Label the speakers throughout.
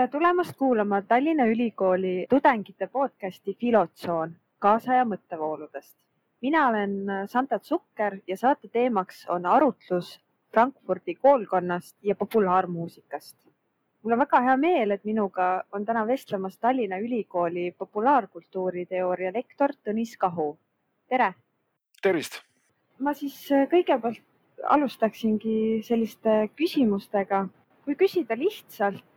Speaker 1: tere tulemast kuulama Tallinna Ülikooli tudengite podcasti Filotsoon kaasaja mõttevooludest. mina olen Santa Zucker ja saate teemaks on arutlus Frankfurdi koolkonnast ja populaarmuusikast. mul on väga hea meel, et minuga on täna vestlemas Tallinna Ülikooli populaarkultuuriteooria lektor Tõnis Kahu. tere.
Speaker 2: tervist.
Speaker 1: ma siis kõigepealt alustaksingi selliste küsimustega. kui küsida lihtsalt,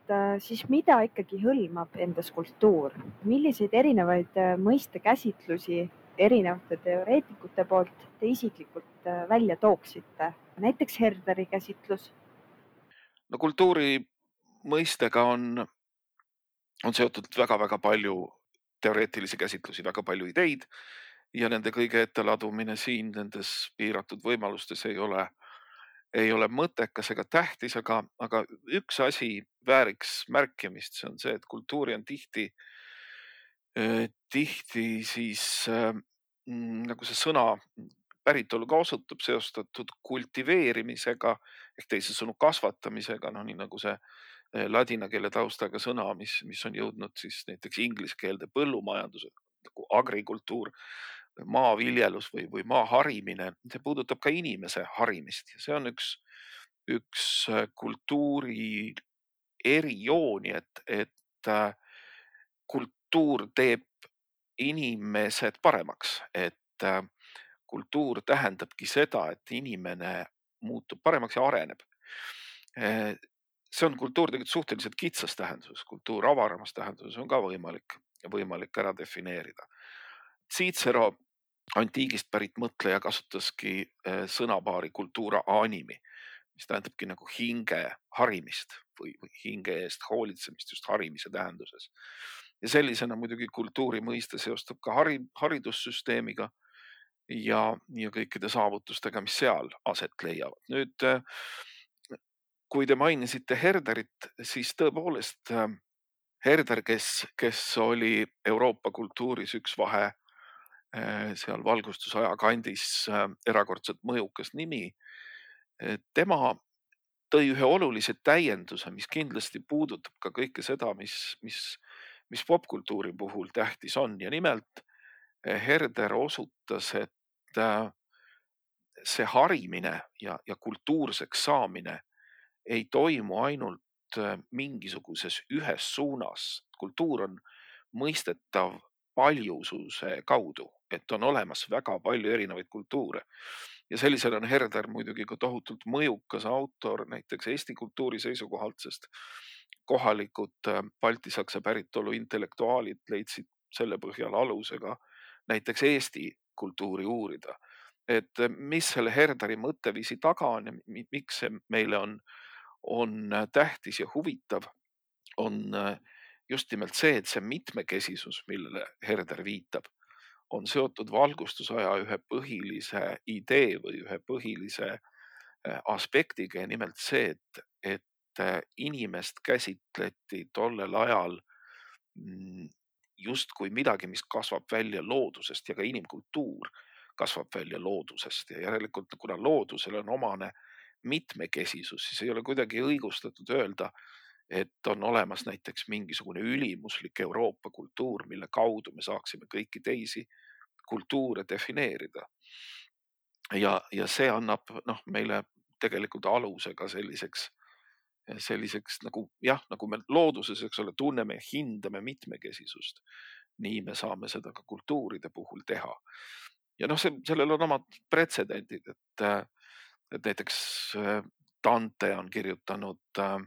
Speaker 1: siis mida ikkagi hõlmab endas kultuur, milliseid erinevaid mõistekäsitlusi erinevate teoreetikute poolt te isiklikult välja tooksite, näiteks Herderi käsitlus?
Speaker 2: no kultuuri mõistega on, on seotud väga-väga palju teoreetilisi käsitlusi, väga palju ideid ja nende kõige etteladumine siin nendes piiratud võimalustes ei ole, ei ole mõttekas ega tähtis, aga, aga üks asi vääriks märkimist, see on see, et kultuuri on tihti, tihti siis äh, nagu see sõna päritolu ka osutab, seostatud kultiveerimisega ehk teisisõnu kasvatamisega, noh nii nagu see ladina keele taustaga sõna, mis, mis on jõudnud siis näiteks inglise keelde põllumajanduse nagu agrikultuur, maaviljelus või, või maa harimine, see puudutab ka inimese harimist ja see on üks, üks kultuuri erijooni, et, et kultuur teeb inimesed paremaks, et kultuur tähendabki seda, et inimene muutub paremaks ja areneb. see on kultuur tegelikult suhteliselt kitsas tähenduses, kultuur avaramas tähenduses on ka võimalik, võimalik ära defineerida. Cicero, antiigist pärit mõtleja, kasutaski sõnapaari cultura animi, mis tähendabki nagu hinge harimist või, või hinge eest hoolitsemist just harimise tähenduses. ja sellisena muidugi kultuuri mõiste seostub ka hari, haridussüsteemiga ja, ja kõikide saavutustega, mis seal aset leiavad. nüüd kui te mainisite Herderit, siis tõepoolest Herder, kes, kes oli Euroopa kultuuris üks vahe seal valgustusaja kandis erakordselt mõjukas nimi. tema tõi ühe olulise täienduse, mis kindlasti puudutab ka kõike seda, mis, mis, mis popkultuuri puhul tähtis on ja nimelt Herder osutas, et see harimine ja, ja kultuurseks saamine ei toimu ainult mingisuguses ühes suunas. kultuur on mõistetav paljususe kaudu, et on olemas väga palju erinevaid kultuure. ja sellisel on Herder muidugi ka tohutult mõjukas autor näiteks Eesti kultuuri seisukohalt, sest kohalikud baltisaksa päritolu intellektuaalid leidsid selle põhjal alusega näiteks Eesti kultuuri uurida. et mis selle Herderi mõtteviisi taga on ja miks see meile on on tähtis ja huvitav, on just nimelt see, et see mitmekesisus, millele Herder viitab, on seotud valgustusaja ühe põhilise idee või ühe põhilise aspektiga ja nimelt see, et, et inimest käsitleti tollel ajal mm, justkui midagi, mis kasvab välja loodusest ja ka inimkultuur kasvab välja loodusest. Ja järelikult kuna loodusele on omane mitmekesisus, siis ei ole kuidagi õigustatud öelda, et on olemas näiteks mingisugune ülimuslik Euroopa kultuur, mille kaudu me saaksime kõiki teisi kultuure defineerida. ja, ja see annab noh, meile tegelikult aluse ka selliseks, selliseks nagu jah, nagu me looduses, eks ole, tunneme ja hindame mitmekesisust. nii me saame seda ka kultuuride puhul teha. ja noh, see, sellel on omad pretsedendid, et et näiteks äh, Dante on kirjutanud äh,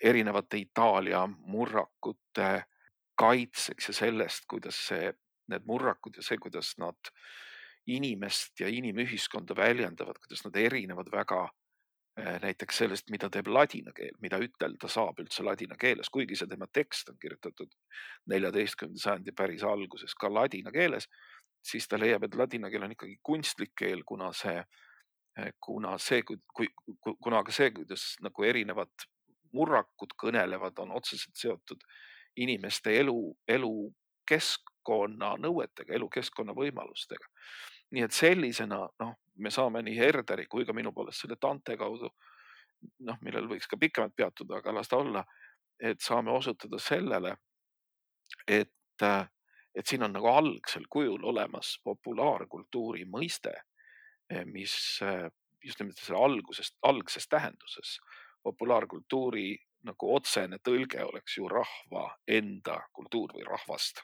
Speaker 2: erinevate Itaalia murrakute kaitseks ja sellest, kuidas see, need murrakud ja see, kuidas nad inimest ja inimühiskonda väljendavad, kuidas nad erinevad väga äh, näiteks sellest, mida teeb ladina keel, mida ütelda saab üldse ladina keeles, kuigi see tema tekst on kirjutatud neljateistkümnenda sajandi päris alguses ka ladina keeles, siis ta leiab, et ladina keel on ikkagi kunstlik keel, kuna see Eh, kuna see, kuna ka see, kuidas nagu erinevad murrakud kõnelevad, on otseselt seotud inimeste elu, elukeskkonna nõuetega, elukeskkonna võimalustega. nii et sellisena noh, me saame nii Herderi kui ka minu poolest selle Dante kaudu noh, millel võiks ka pikemalt peatuda, aga las ta olla, et saame osutada sellele, et, et siin on nagu algsel kujul olemas populaarkultuuri mõiste, mis just nimelt selle algusest, algses tähenduses populaarkultuuri nagu otsene tõlge oleks ju rahva enda kultuur või rahvast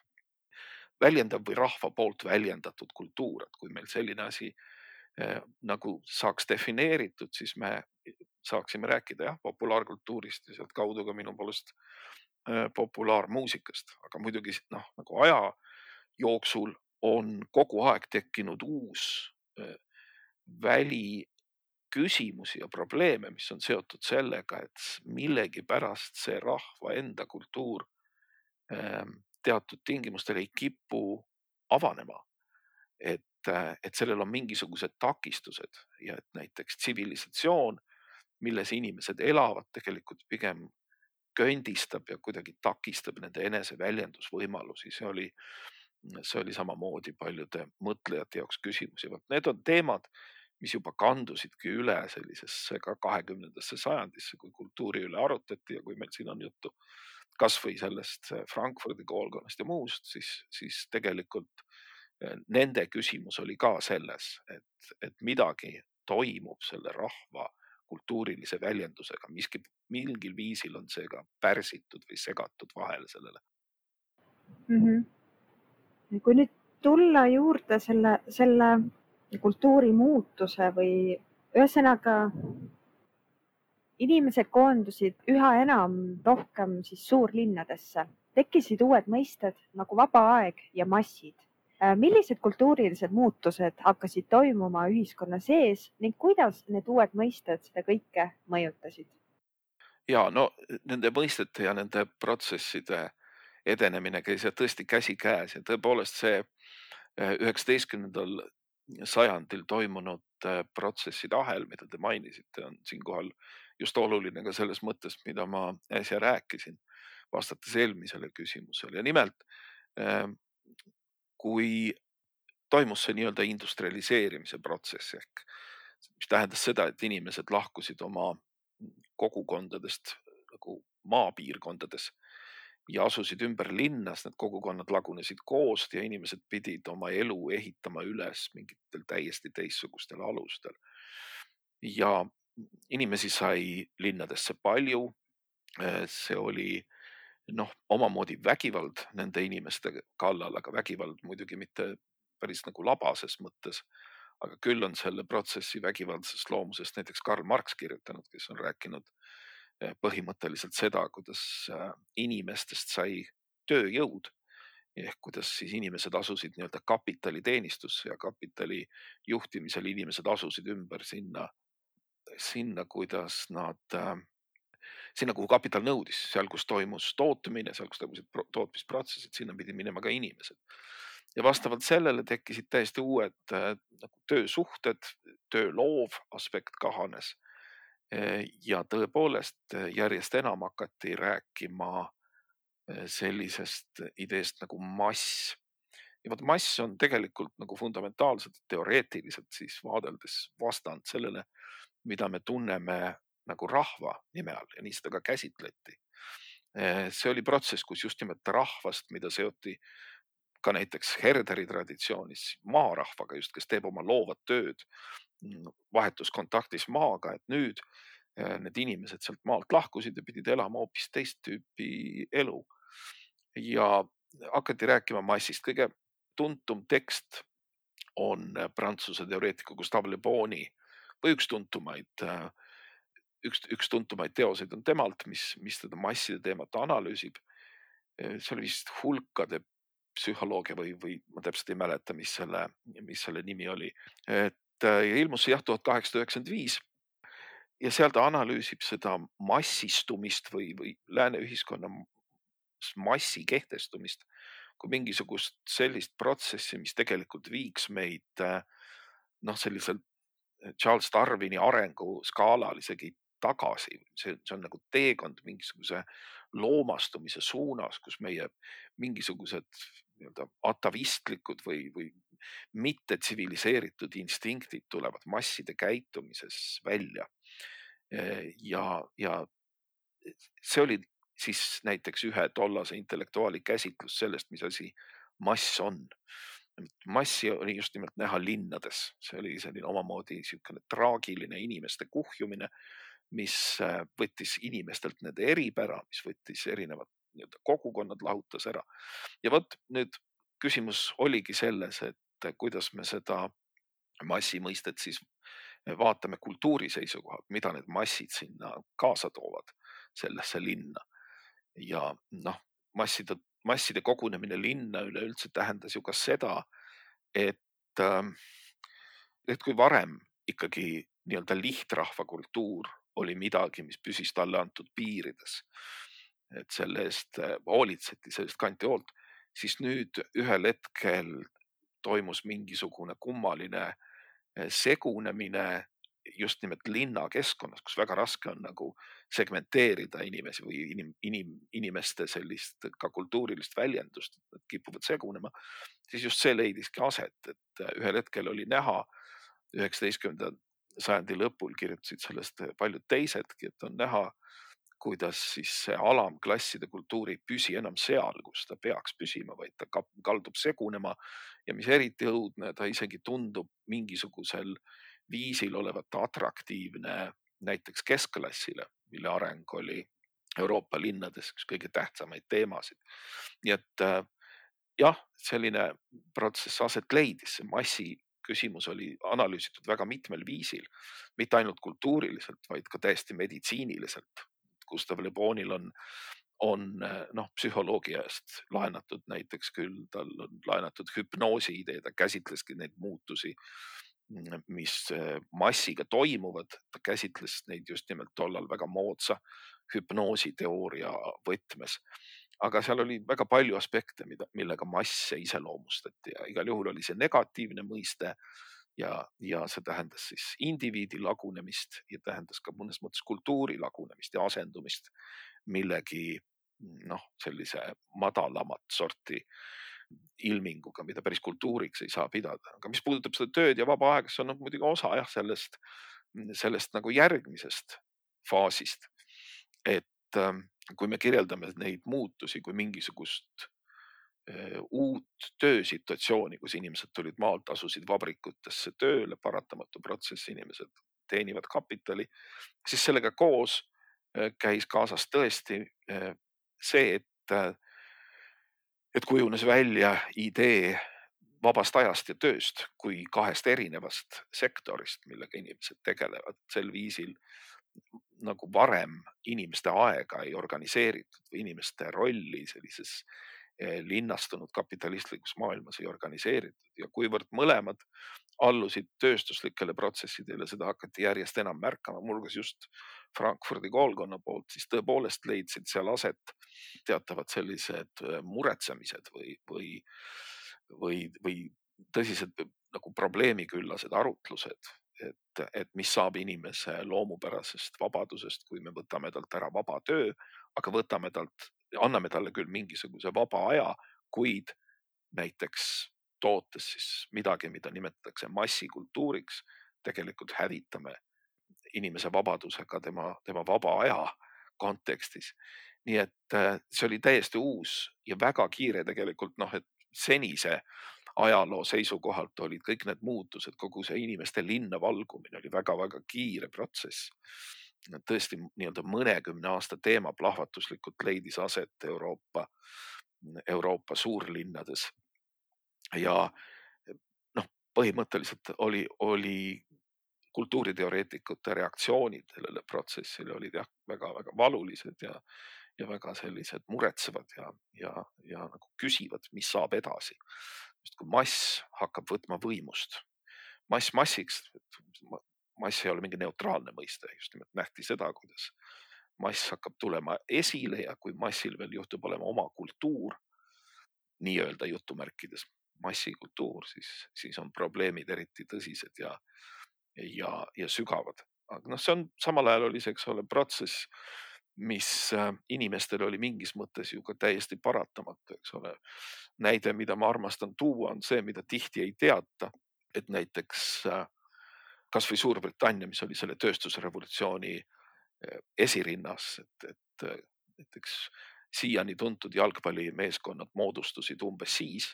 Speaker 2: väljendav või rahva poolt väljendatud kultuur, et kui meil selline asi eh, nagu saaks defineeritud, siis me saaksime rääkida jah, populaarkultuurist ja sealtkaudu ka minu poolest eh, populaarmuusikast, aga muidugi noh, nagu aja jooksul on kogu aeg tekkinud uus eh, väli küsimusi ja probleeme, mis on seotud sellega, et millegipärast see rahva enda kultuur ähm, teatud tingimustel ei kipu avanema. et, et sellel on mingisugused takistused ja et näiteks tsivilisatsioon, milles inimesed elavad, tegelikult pigem köndistab ja kuidagi takistab nende eneseväljendusvõimalusi, see oli, see oli samamoodi paljude mõtlejate jaoks küsimus ja vot need on teemad mis juba kandusidki üle sellisesse ka kahekümnendasse sajandisse, kui kultuuri üle arutati ja kui meil siin on juttu kasvõi sellest äh, Frankfurdi koolkonnast ja muust, siis, siis tegelikult äh, nende küsimus oli ka selles, et, et midagi toimub selle rahva kultuurilise väljendusega, miski, mingil viisil on see ka pärsitud või segatud vahele sellele
Speaker 1: mm. -hmm. kui nüüd tulla juurde selle, selle kultuurimuutuse või ühesõnaga inimesed koondusid üha enam rohkem siis suurlinnadesse, tekkisid uued mõisted nagu vaba aeg ja massid. Äh, millised kultuurilised muutused hakkasid toimuma ühiskonna sees ning kuidas need uued mõisted seda kõike mõjutasid?
Speaker 2: ja no nende mõistete ja nende protsesside edenemine käis tõesti käsikäes ja tõepoolest see äh, üheksateistkümnendal sajandil toimunud äh, protsesside ahel, mida te mainisite, on siinkohal just oluline ka selles mõttes, mida ma äsja rääkisin, vastates eelmisele küsimusele. Ja nimelt ähm, kui toimus see nii-öelda industrialiseerimise protsess ehk mis tähendas seda, et inimesed lahkusid oma kogukondadest nagu maapiirkondades ja asusid ümber linnas, need kogukonnad lagunesid koost ja inimesed pidid oma elu ehitama üles mingitel täiesti teistsugustel alustel. ja inimesi sai linnadesse palju. see oli noh, omamoodi vägivald nende inimeste kallal, aga vägivald muidugi mitte päris nagu labases mõttes. aga küll on selle protsessi vägivaldsest loomusest näiteks Karl Marx kirjutanud, kes on rääkinud põhimõtteliselt seda, kuidas äh, inimestest sai tööjõud. Ehk kuidas siis inimesed asusid nii-öelda kapitaliteenistusse ja kapitali juhtimisel inimesed asusid ümber sinna, sinna, kuidas nad, äh, sinna, kuhu kapital nõudis, seal, kus toimus tootmine, seal, kus toimusid tootmisprotsessid, sinna pidi minema ka inimesed. ja vastavalt sellele tekkisid täiesti uued äh, nagu töösuhted, töö loov aspekt kahanes ja tõepoolest järjest enam hakati rääkima eh, sellisest ideest nagu mass. ja vot mass on tegelikult nagu fundamentaalselt teoreetiliselt siis vaadeldes vastand sellele, mida me tunneme nagu rahva nime all ja nii seda ka käsitleti. see oli protsess, kus just nimelt rahvast, mida seoti ka näiteks Herderi traditsioonis maarahvaga just, kes teeb oma loovat tööd vahetus kontaktis maaga, et nüüd äh, need inimesed sealt maalt lahkusid ja pidid elama hoopis teist tüüpi elu. ja hakati rääkima massist, kõige tuntum tekst on äh, prantsuse teoreetiku Gustave Le Boni või üks tuntumaid, äh, üks, üks tuntumaid teoseid on temalt, mis, mis seda masside teemat analüüsib. see oli vist hulkade psühholoogia või, või ma täpselt ei mäleta, mis selle, mis selle nimi oli. et ja ilmus see jah tuhat kaheksasada üheksakümmend viis. ja seal ta analüüsib seda massistumist või, või lääne ühiskonna massi kehtestumist kui mingisugust sellist protsessi, mis tegelikult viiks meid äh, noh, selliselt äh, Charles Darwini arenguskaalal isegi tagasi, see, see on nagu teekond mingisuguse loomastumise suunas, kus meie mingisugused nii-öelda atavistlikud või, või mitte tsiviliseeritud instinktid tulevad masside käitumises välja. ja, ja see oli siis näiteks ühe tollase intellektuaali käsitlus sellest, mis asi mass on. massi oli just nimelt näha linnades, see oli selline omamoodi niisugune traagiline inimeste kuhjumine, mis äh, võttis inimestelt nende eripära, mis võttis erinevad nii-öelda kogukonnad lahutas ära. ja vot nüüd küsimus oligi selles, et kuidas me seda massi mõistet siis vaatame kultuuri seisukohalt, mida need massid sinna kaasa toovad sellesse linna. ja noh, masside, masside kogunemine linna üleüldse tähendas ju ka seda, et, ähm, et kui varem ikkagi nii-öelda lihtrahva kultuur oli midagi, mis püsis talle antud piirides, et selle eest äh, hoolitseti, sellest kanti hoolt, siis nüüd ühel hetkel toimus mingisugune kummaline Eh, segunemine just nimelt linnakeskkonnas, kus väga raske on nagu segmenteerida inimesi või inim, inim, inimeste sellist ka kultuurilist väljendust, nad kipuvad segunema, siis just see leidiski aset, et eh, ühel hetkel oli näha üheksateistkümnenda sajandi lõpul kirjutasid sellest paljud teisedki, et on näha, kuidas siis see alamklasside kultuur ei püsi enam seal, kus ta peaks püsima, vaid ta kaldub segunema ja mis eriti õudne, ta isegi tundub mingisugusel viisil olevat atraktiivne näiteks keskklassile, mille areng oli Euroopa linnades üks kõige tähtsamaid teemasid. nii et äh, jah, selline protsess aset leidis, see massi küsimus oli analüüsitud väga mitmel viisil, mitte ainult kultuuriliselt, vaid ka täiesti meditsiiniliselt Gustav Le Bonil on, on noh, psühholoogiast laenatud näiteks küll, tal on laenatud hüpnoosi idee, ta käsitleski neid muutusi, mis massiga toimuvad, ta käsitles neid just nimelt tollal väga moodsa hüpnoositeooria võtmes. aga seal oli väga palju aspekte, mida, millega masse iseloomustati ja igal juhul oli see negatiivne mõiste ja, ja see tähendas siis indiviidi lagunemist ja tähendas ka mõnes mõttes kultuuri lagunemist ja asendumist millegi noh, sellise madalamat sorti ilminguga, mida päris kultuuriks ei saa pidada, aga mis puudutab seda tööd ja vaba aega, see on muidugi osa jah, sellest, sellest nagu järgmisest faasist. et ähm, kui me kirjeldame neid muutusi kui mingisugust uut töösituatsiooni, kus inimesed tulid maalt, asusid vabrikutesse tööle, paratamatu protsess, inimesed teenivad kapitali, siis sellega koos äh, käis kaasas tõesti äh, see, et, et kujunes välja idee vabast ajast ja tööst kui kahest erinevast sektorist, millega inimesed tegelevad. Sel viisil nagu varem inimeste aega ei organiseeritud või inimeste rolli sellises linnastunud kapitalistlikus maailmas ei organiseeritud ja kuivõrd mõlemad allusid tööstuslikele protsessidele, seda hakati järjest enam märkama, muuhulgas just Frankfurdi koolkonna poolt, siis tõepoolest leidsid seal aset teatavad sellised eh, muretsemised või, või, või, või tõsised nagu probleemiküllased arutlused, et, et mis saab inimese loomupärasest vabadusest, kui me võtame talt ära vaba töö, aga võtame talt anname talle küll mingisuguse vaba aja, kuid näiteks tootes siis midagi, mida nimetatakse massikultuuriks, tegelikult hävitame inimese vabadusega tema, tema vaba aja kontekstis. nii et äh, see oli täiesti uus ja väga kiire tegelikult noh, et senise ajaloo seisukohalt olid kõik need muutused, kogu see inimeste linna valgumine oli väga-väga kiire protsess tõesti nii-öelda mõnekümne aasta teema plahvatuslikult leidis aset Euroopa, Euroopa suurlinnades. ja noh, põhimõtteliselt oli, oli kultuuriteoreetikute reaktsioonid sellele protsessile olid jah, väga-väga valulised ja, ja väga sellised muretsevad ja, ja, ja nagu küsivad, mis saab edasi. sest kui mass hakkab võtma võimust, mass massiks, mass ei ole mingi neutraalne mõiste, just nimelt nähti seda, kuidas mass hakkab tulema esile ja kui massil veel juhtub olema oma kultuur, nii-öelda jutumärkides massikultuur, siis, siis on probleemid eriti tõsised ja, ja, ja sügavad. aga noh, see on samal ajal oli see, eks ole, protsess, mis äh, inimestel oli mingis mõttes ju ka täiesti paratamatu, eks ole. näide, mida ma armastan tuua, on see, mida tihti ei teata, et näiteks äh, kasvõi Suurbritannia, mis oli selle tööstusrevolutsiooni eh, esirinnas, et, et eh, näiteks siiani tuntud jalgpallimeeskonnad moodustusid umbes siis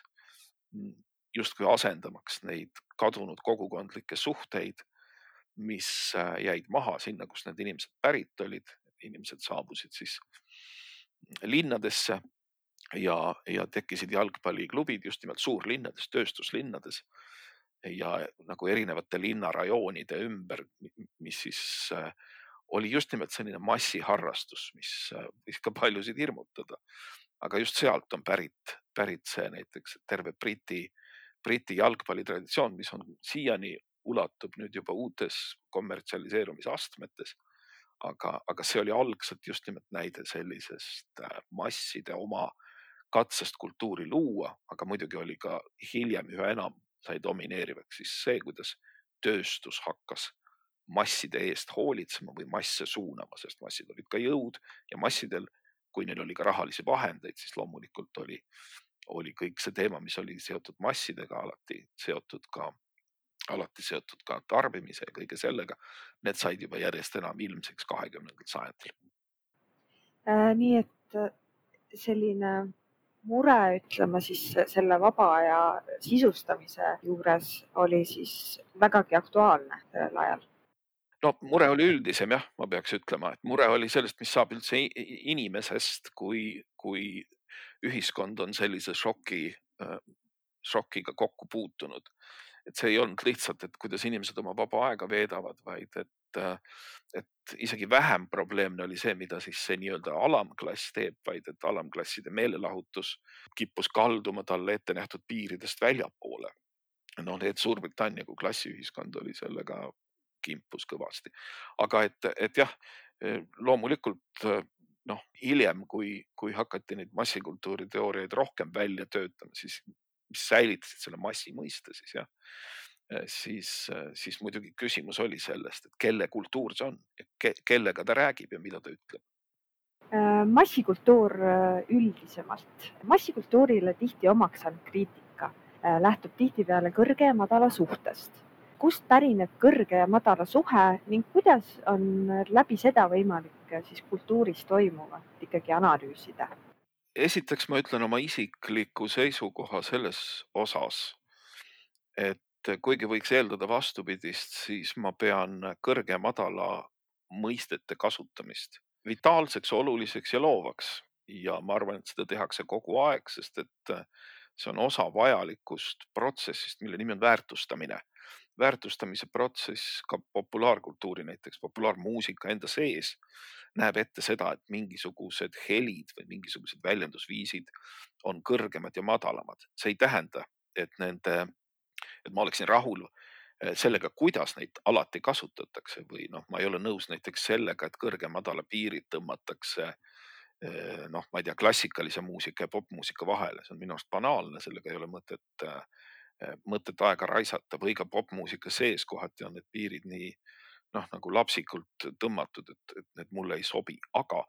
Speaker 2: justkui asendamaks neid kadunud kogukondlikke suhteid, mis äh, jäid maha sinna, kust need inimesed pärit olid. inimesed saabusid siis linnadesse ja, ja tekkisid jalgpalliklubid just nimelt suurlinnades, tööstuslinnades ja nagu erinevate linnarajoonide ümber, mis siis äh, oli just nimelt selline massiharrastus, mis äh, võis ka paljusid hirmutada. aga just sealt on pärit, pärit see näiteks terve Briti, Briti jalgpallitraditsioon, mis on siiani ulatub nüüd juba uutes kommertsialiseerumisastmetes. aga, aga see oli algselt just nimelt näide sellisest äh, masside oma katsest kultuuri luua, aga muidugi oli ka hiljem üha enam sai domineerivaks siis see, kuidas tööstus hakkas masside eest hoolitsema või masse suunama, sest massid olid ka jõud ja massidel, kui neil oli ka rahalisi vahendeid, siis loomulikult oli, oli kõik see teema, mis oli seotud massidega, alati seotud ka, alati seotud ka tarbimise ja kõige sellega. Need said juba järjest enam ilmseks kahekümnendal sajandil
Speaker 1: äh,. nii et äh, selline mure, ütleme siis selle vaba aja sisustamise juures oli siis vägagi aktuaalne sellel ajal
Speaker 2: no mure oli üldisem jah, ma peaks ütlema, et mure oli sellest, mis saab üldse inimesest, kui, kui ühiskond on sellise šoki, äh, šokiga kokku puutunud. et see ei olnud lihtsalt, et kuidas inimesed oma vaba aega veedavad, vaid et, äh, et isegi vähem probleemne oli see, mida siis see nii-öelda alamklass teeb, vaid et alamklasside meelelahutus kippus kalduma talle ette nähtud piiridest väljapoole. no need Suurbritannia kui klassiühiskond oli sellega kimpus kõvasti. aga et, et jah, eh, loomulikult eh, noh, hiljem, kui, kui hakati neid massikultuuri teooriaid rohkem välja töötama, siis mis säilitasid selle massi mõiste siis jah siis, siis muidugi küsimus oli sellest, et kelle kultuur see on ke,, kellega ta räägib ja mida ta ütleb.
Speaker 1: Äh, massikultuur üldisemalt, massikultuurile tihti omaks saanud kriitika äh, lähtub tihtipeale kõrge ja madala suhtest kust pärineb kõrge ja madala suhe ning kuidas on läbi seda võimalik äh, siis kultuuris toimuvat ikkagi analüüsida?
Speaker 2: esiteks ma ütlen oma isikliku seisukoha selles osas, et kuigi võiks eeldada vastupidist, siis ma pean kõrge ja madala mõistete kasutamist vitaalseks, oluliseks ja loovaks ja ma arvan, et seda tehakse kogu aeg, sest et see on osa vajalikust protsessist, mille nimi on väärtustamine väärtustamise protsess ka populaarkultuuri, näiteks populaarmuusika enda sees näeb ette seda, et mingisugused helid või mingisugused väljendusviisid on kõrgemad ja madalamad. see ei tähenda, et nende, et ma oleksin rahul eh, sellega, kuidas neid alati kasutatakse või noh, ma ei ole nõus näiteks sellega, et kõrge-madala piirid tõmmatakse eh, noh, ma ei tea, klassikalise muusika ja popmuusika vahele, see on minu arust banaalne, sellega ei ole mõtet äh, mõtet aega raisata. Või ka popmuusika sees kohati on need piirid nii noh, nagu lapsikult tõmmatud, et, et need mulle ei sobi, aga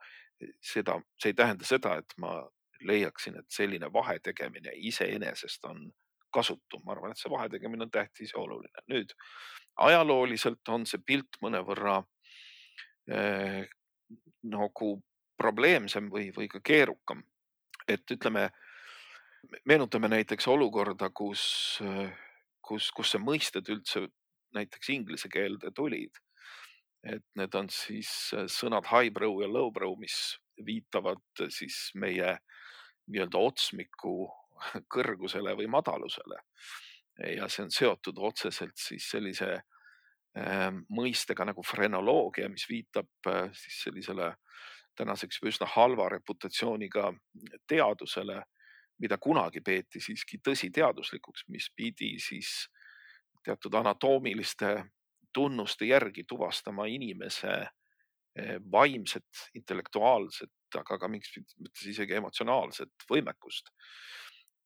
Speaker 2: seda, see ei tähenda seda, et ma leiaksin, et selline vahe tegemine iseenesest on kasutu, ma arvan, et see vahe tegemine on tähtis ja oluline. nüüd ajalooliselt on see pilt mõnevõrra eh, nagu probleemsem või, või ka keerukam. et ütleme meenutame näiteks olukorda, kus, kus, kus see mõisted üldse näiteks inglise keelde tulid. et need on siis sõnad highbrow ja lowbrow, mis viitavad siis meie nii-öelda otsmiku kõrgusele või madalusele. ja see on seotud otseselt siis sellise äh, mõistega nagu frenoloogia, mis viitab äh, siis sellisele tänaseks üsna halva reputatsiooniga teadusele mida kunagi peeti siiski tõsiteaduslikuks, mis pidi siis teatud anatoomiliste tunnuste järgi tuvastama inimese eh, vaimset, intellektuaalset, aga ka mingis mõttes isegi emotsionaalset võimekust.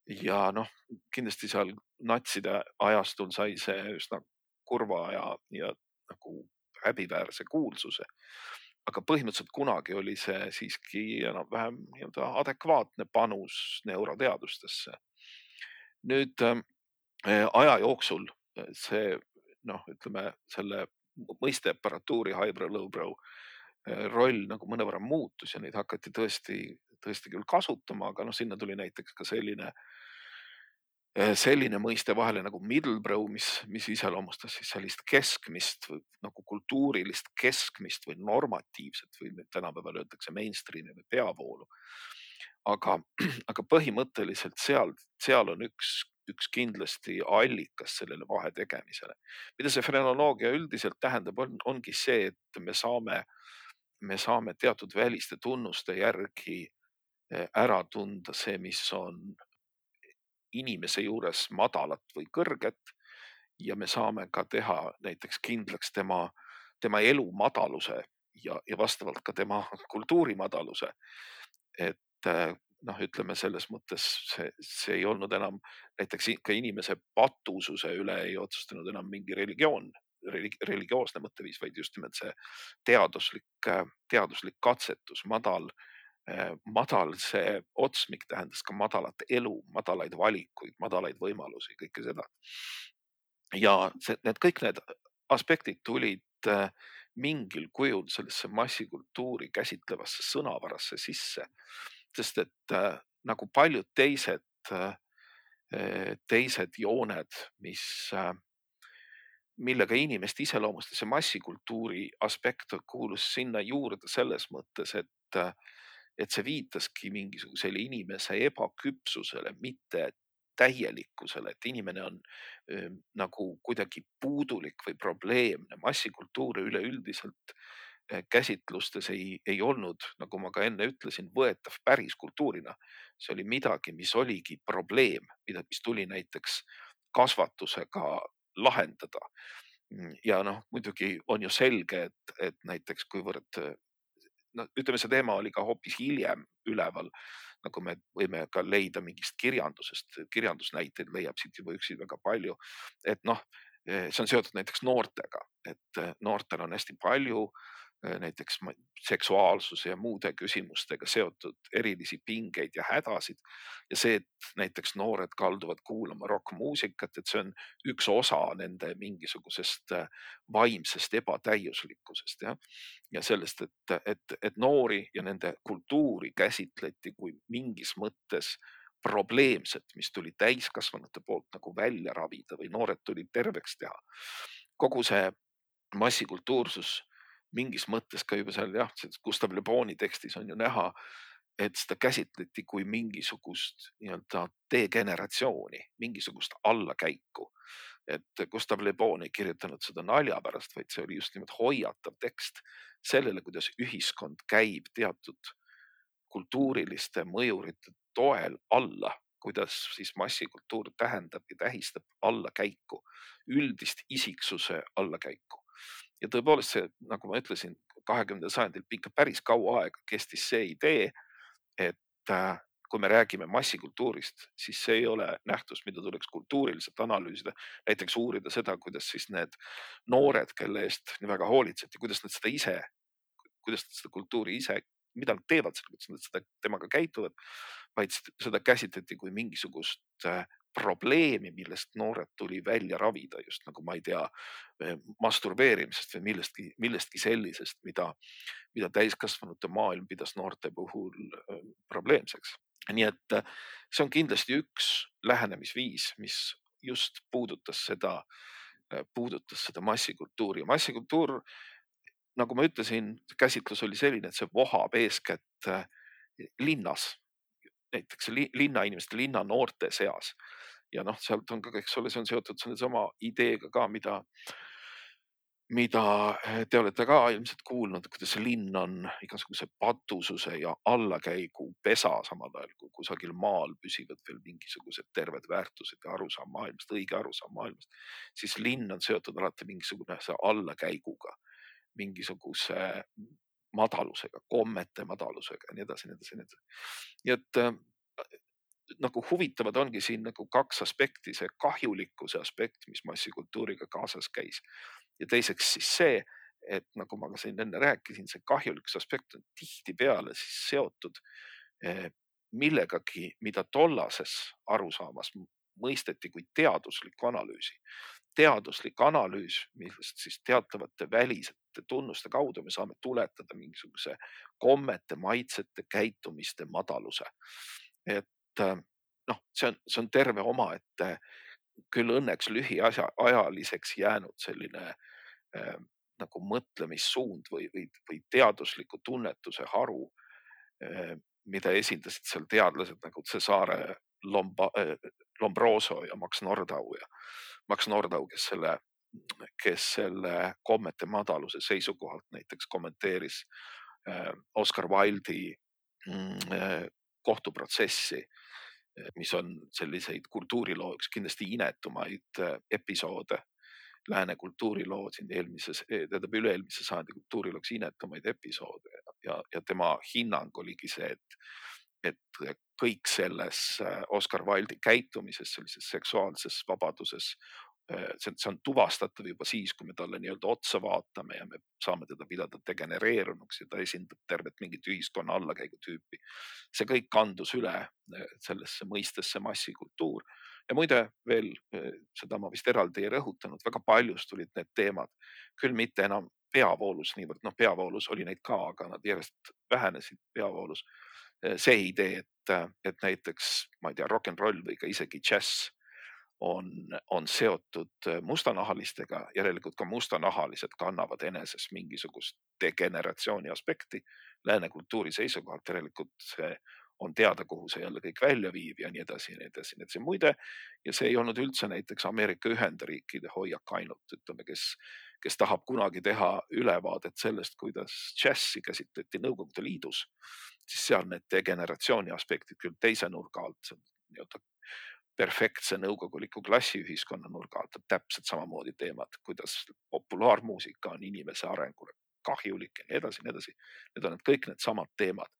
Speaker 2: Ja noh, kindlasti seal natside ajastul sai see üsna kurva ja, ja nagu häbiväärse kuulsuse aga põhimõtteliselt kunagi oli see siiski enam-vähem nii-öelda adekvaatne panus neuroteadustesse. nüüd äh, aja jooksul äh, see noh, ütleme selle mõisteaparatuuri highbrow, lowbrow roll nagu mõnevõrra muutus ja neid hakati tõesti, tõesti küll kasutama, aga noh, sinna tuli näiteks ka selline selline mõiste vahele nagu middlebrow, mis, mis iseloomustas siis sellist keskmist või nagu kultuurilist keskmist või normatiivset või tänapäeval öeldakse mainstream'i või peavoolu. aga, aga põhimõtteliselt seal, seal on üks, üks kindlasti allikas sellele vahe tegemisele. mida see frenoloogia üldiselt tähendab, on, ongi see, et me saame, me saame teatud väliste tunnuste järgi eh, ära tunda see, mis on inimese juures madalat või kõrget ja me saame ka teha näiteks kindlaks tema, tema elu madaluse ja, ja vastavalt ka tema kultuuri madaluse. et äh, noh, ütleme selles mõttes see, see ei olnud enam näiteks ka inimese patususe üle ei otsustanud enam mingi religioon religi, religioosne mõtteviis, vaid just nimelt see teaduslik, teaduslik katsetus, madal madal see otsmik tähendas ka madalat elu, madalaid valikuid, madalaid võimalusi, kõike seda. ja see, need kõik need aspektid tulid äh, mingil kujul sellesse massikultuuri käsitlevasse sõnavarasse sisse, sest et äh, nagu paljud teised, teised jooned, mis millega inimest iseloomustas ja massikultuuri aspekt kuulus sinna juurde selles mõttes, et et see viitaski mingisugusele inimese ebaküpsusele, mitte täielikkusele, et inimene on öö, nagu kuidagi puudulik või probleemne. massikultuure üleüldiselt käsitlustes ei, ei olnud, nagu ma ka enne ütlesin, võetav päris kultuurina. see oli midagi, mis oligi probleem, mida, mis tuli näiteks kasvatusega lahendada. ja noh, muidugi on ju selge, et, et näiteks kuivõrd no ütleme, see teema oli ka hoopis hiljem üleval, nagu me võime ka leida mingist kirjandusest, kirjandusnäiteid leiab siit juba üksi väga palju. et noh, see on seotud näiteks noortega, et noortel on hästi palju Äh, näiteks seksuaalsuse ja muude küsimustega seotud erilisi pingeid ja hädasid. ja see, et näiteks noored kalduvad kuulama rokkmuusikat, et see on üks osa nende mingisugusest äh, vaimsest ebatäiuslikkusest jah. ja sellest, et, et, et noori ja nende kultuuri käsitleti kui mingis mõttes probleemset, mis tuli täiskasvanute poolt nagu välja ravida või noored tulid terveks teha. kogu see massikultuursus mingis mõttes ka juba seal jah, Gustav Le Boni tekstis on ju näha, et seda käsitleti kui mingisugust nii-öelda degeneratsiooni, mingisugust allakäiku. et Gustav Le Bon ei kirjutanud seda nalja pärast, vaid see oli just nimelt hoiatav tekst sellele, kuidas ühiskond käib teatud kultuuriliste mõjurite toel alla, kuidas siis massikultuur tähendab ja tähistab allakäiku, üldist isiksuse allakäiku ja tõepoolest see, nagu ma ütlesin, kahekümnendal sajandil ikka päris kaua aega kestis see idee, et äh, kui me räägime massikultuurist, siis see ei ole nähtus, mida tuleks kultuuriliselt analüüsida. näiteks uurida seda, kuidas siis need noored, kelle eest nii väga hoolitseti, kuidas nad seda ise, kuidas nad seda kultuuri ise, mida nad teevad, kuidas nad seda temaga käituvad, vaid seda käsitleti kui mingisugust äh, probleemi, millest noored tuli välja ravida, just nagu ma ei tea, eh, masturbeerimisest või millestki, millestki sellisest, mida, mida täiskasvanute maailm pidas noorte puhul eh, probleemseks. nii et eh, see on kindlasti üks lähenemisviis, mis just puudutas seda, puudutas seda massikultuuri massikultuur, nagu ma ütlesin, käsitlus oli selline, et see vohab eeskätt linnas näiteks linnainimeste, linnanoorte seas. Ja noh, sealt on ka, eks ole, see on seotud sellesama ideega ka, mida, mida eh, te olete ka ilmselt kuulnud, kuidas linn on igasuguse patususe ja allakäigu pesa, samal ajal kui kusagil maal püsivad veel mingisugused terved väärtused ja arusaam maailmast, õige arusaam maailmast, siis linn on seotud alati mingisuguse allakäiguga, mingisuguse madalusega, kommete madalusega ja nii edasi, nii edasi, nii edasi. nii et äh, nagu huvitavad ongi siin nagu kaks aspekti, see kahjulikkuse aspekt, mis massikultuuriga kaasas käis ja teiseks siis see, et nagu ma ka siin enne rääkisin, see kahjulikkuse aspekt on tihtipeale siis seotud eh, millegagi, mida tollases arusaamas mõisteti kui teaduslikku analüüsi. teaduslik analüüs, millest siis teatavate välisete tunnuste kaudu me saame tuletada mingisuguse kommete, maitsete, käitumiste madaluse. et noh, see on, see on terve omaette küll õnneks lühiajaliseks jäänud selline äh, nagu mõtlemissuund või, või, või teadusliku tunnetuse haru äh,, mida esindasid seal teadlased nagu Cesare Lomba, äh, Lombroso ja Max Nordau ja Max Nordau, kes selle, kes selle kommete madaluse seisukohalt näiteks kommenteeris äh, Oscar Wilde'i mm, äh, kohtuprotsessi mis on selliseid kultuuriloo üks kindlasti inetumaid äh, episoode. Lääne kultuuriloo siin eelmises, e, tähendab üle-eelmise sajandi kultuuriloo üks inetumaid episoode ja, ja tema hinnang oligi see, et, et kõik selles äh, Oscar Wilde'i käitumises, sellises seksuaalses vabaduses see, see on tuvastatav juba siis, kui me talle nii-öelda otsa vaatame ja me saame teda pidada degenereerunuks ja ta esindab tervet mingit ühiskonna allakäigutüüpi. see kõik kandus üle äh, sellesse mõistesse massikultuur ja muide veel äh, seda ma vist eraldi ei rõhutanud, väga paljus tulid need teemad küll mitte enam peavoolus niivõrd, noh, peavoolus oli neid ka, aga nad järjest vähenesid peavoolus. see idee, et, et näiteks ma ei tea, rock n roll või ka isegi džäss on, on seotud äh, mustanahalistega, järelikult ka mustanahalised kannavad eneses mingisugust degeneratsiooni aspekti. Lääne kultuuri seisukohalt järelikult see on teada, kuhu see jälle kõik välja viib ja nii edasi ja nii edasi, nii et see muide ja see ei olnud üldse näiteks Ameerika Ühendriikide hoiak ainult, ütleme, kes, kes tahab kunagi teha ülevaadet sellest, kuidas džässi käsitleti Nõukogude Liidus, siis seal need degeneratsiooni aspektid küll teise nurga alt, nii-öelda perfektse nõukoguliku klassiühiskonna nurga alt täpselt samamoodi teemad, kuidas populaarmuusika on inimese arengule kahjulik ja nii edasi, nii edasi. Need on need kõik needsamad teemad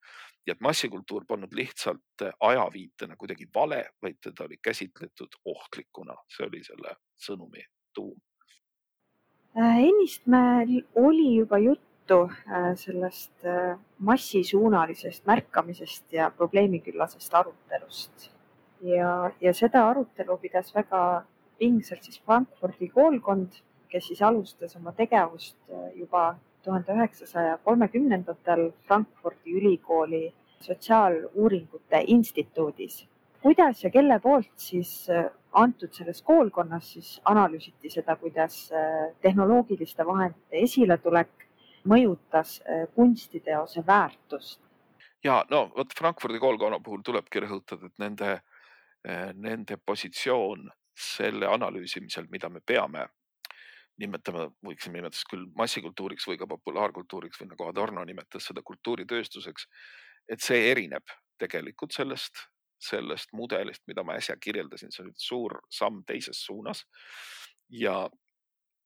Speaker 2: ja et massikultuur polnud lihtsalt ajaviitena kuidagi vale, vaid teda oli käsitletud ohtlikuna, see oli selle sõnumi tuum.
Speaker 1: Äh, ennist meil oli juba juttu äh, sellest äh, massisuunalisest märkamisest ja probleemiküllasest arutelust ja, ja seda arutelu pidas väga pingsalt siis Frankfurdi koolkond, kes siis alustas oma tegevust äh, juba tuhande üheksasaja kolmekümnendatel Frankfurdi ülikooli sotsiaaluuringute instituudis. kuidas ja kelle poolt siis äh, antud selles koolkonnas siis analüüsiti seda, kuidas äh, tehnoloogiliste vahendite esiletulek mõjutas kunstiteose väärtust?
Speaker 2: ja no vot Frankfurdi koolkonna puhul tulebki rõhutada, et nende nende positsioon selle analüüsimisel, mida me peame nimetama, võiksime nimetada küll massikultuuriks või ka populaarkultuuriks või nagu Adorno nimetas seda kultuuritööstuseks. et see erineb tegelikult sellest, sellest mudelist, mida ma äsja kirjeldasin, see oli suur samm teises suunas ja